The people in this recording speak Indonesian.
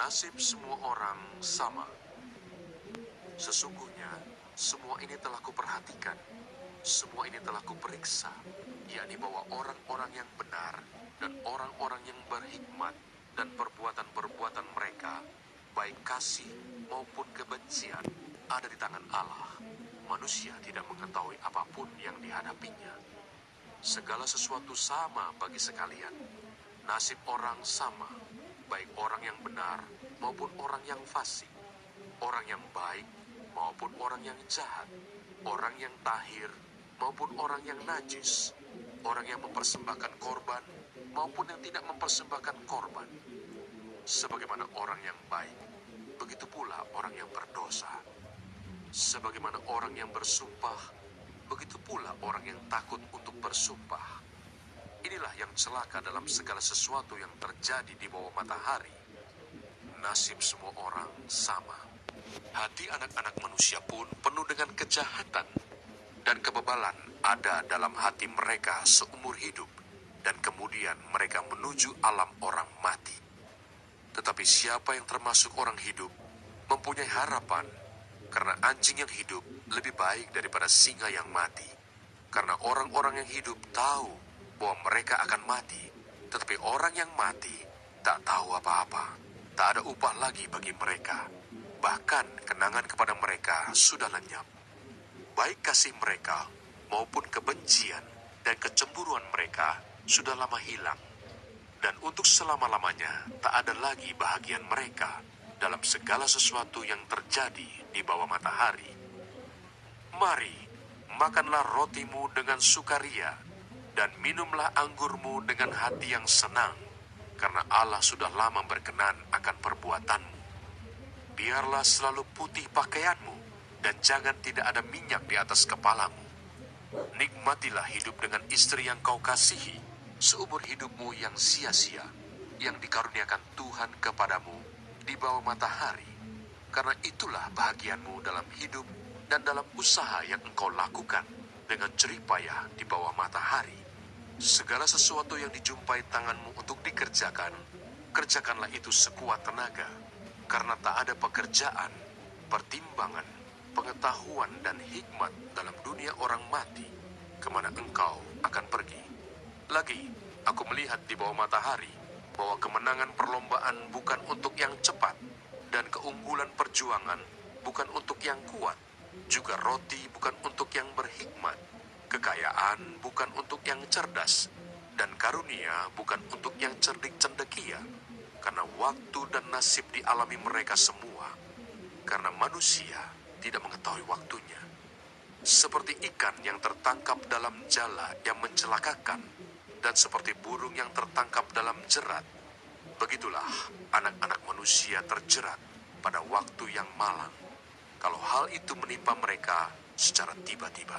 Nasib semua orang sama. Sesungguhnya, semua ini telah kuperhatikan. Semua ini telah kuperiksa, yakni bahwa orang-orang yang benar dan orang-orang yang berhikmat dan perbuatan-perbuatan mereka, baik kasih maupun kebencian, ada di tangan Allah. Manusia tidak mengetahui apa pun yang dihadapinya. Segala sesuatu sama bagi sekalian. Nasib orang sama, baik orang yang benar maupun orang yang fasik, orang yang baik maupun orang yang jahat, orang yang tahir maupun orang yang najis, orang yang mempersembahkan korban maupun yang tidak mempersembahkan korban. Sebagaimana orang yang baik, begitu pula orang yang berdosa. Sebagaimana orang yang bersumpah, begitu pula orang yang takut untuk bersumpah. Inilah yang celaka dalam segala sesuatu yang terjadi di bawah matahari. Nasib semua orang sama. Hati anak-anak manusia pun penuh dengan kejahatan dan kebebalan ada dalam hati mereka seumur hidup dan kemudian mereka menuju alam orang mati. Tetapi siapa yang termasuk orang hidup mempunyai harapan karena anjing yang hidup lebih baik daripada singa yang mati. Karena orang-orang yang hidup tahu bahwa mereka akan mati, tetapi orang yang mati tak tahu apa-apa. Tak ada upah lagi bagi mereka. Bahkan kenangan kepada mereka sudah lenyap. Baik kasih mereka maupun kebencian dan kecemburuan mereka sudah lama hilang. Dan untuk selama-lamanya tak ada lagi bahagian mereka dalam segala sesuatu yang terjadi di bawah matahari. Mari, makanlah rotimu dengan sukaria, dan minumlah anggurmu dengan hati yang senang, karena Allah sudah lama berkenan akan perbuatanmu. Biarlah selalu putih pakaianmu, dan jangan tidak ada minyak di atas kepalamu. Nikmatilah hidup dengan istri yang kau kasihi, seumur hidupmu yang sia-sia, yang dikaruniakan Tuhan kepadamu di bawah matahari, karena itulah bahagianmu dalam hidup dan dalam usaha yang engkau lakukan dengan jerih payah di bawah matahari. Segala sesuatu yang dijumpai tanganmu untuk dikerjakan, kerjakanlah itu sekuat tenaga, karena tak ada pekerjaan, pertimbangan, pengetahuan, dan hikmat dalam dunia orang mati, ke mana engkau akan pergi. Lagi, aku melihat di bawah matahari bahwa kemenangan perlombaan bukan untuk yang cepat, dan keunggulan perjuangan bukan untuk yang kuat, juga roti bukan untuk yang berhikmat, kekayaan bukan untuk yang cerdas, dan karunia bukan untuk yang cerdik cendekia, karena waktu dan nasib dialami mereka semua, karena manusia tidak mengetahui waktunya. Seperti ikan yang tertangkap dalam jala yang mencelakakan, dan seperti burung yang tertangkap dalam jerat, begitulah anak-anak manusia terjerat pada waktu yang malang. Hal itu menimpa mereka secara tiba-tiba.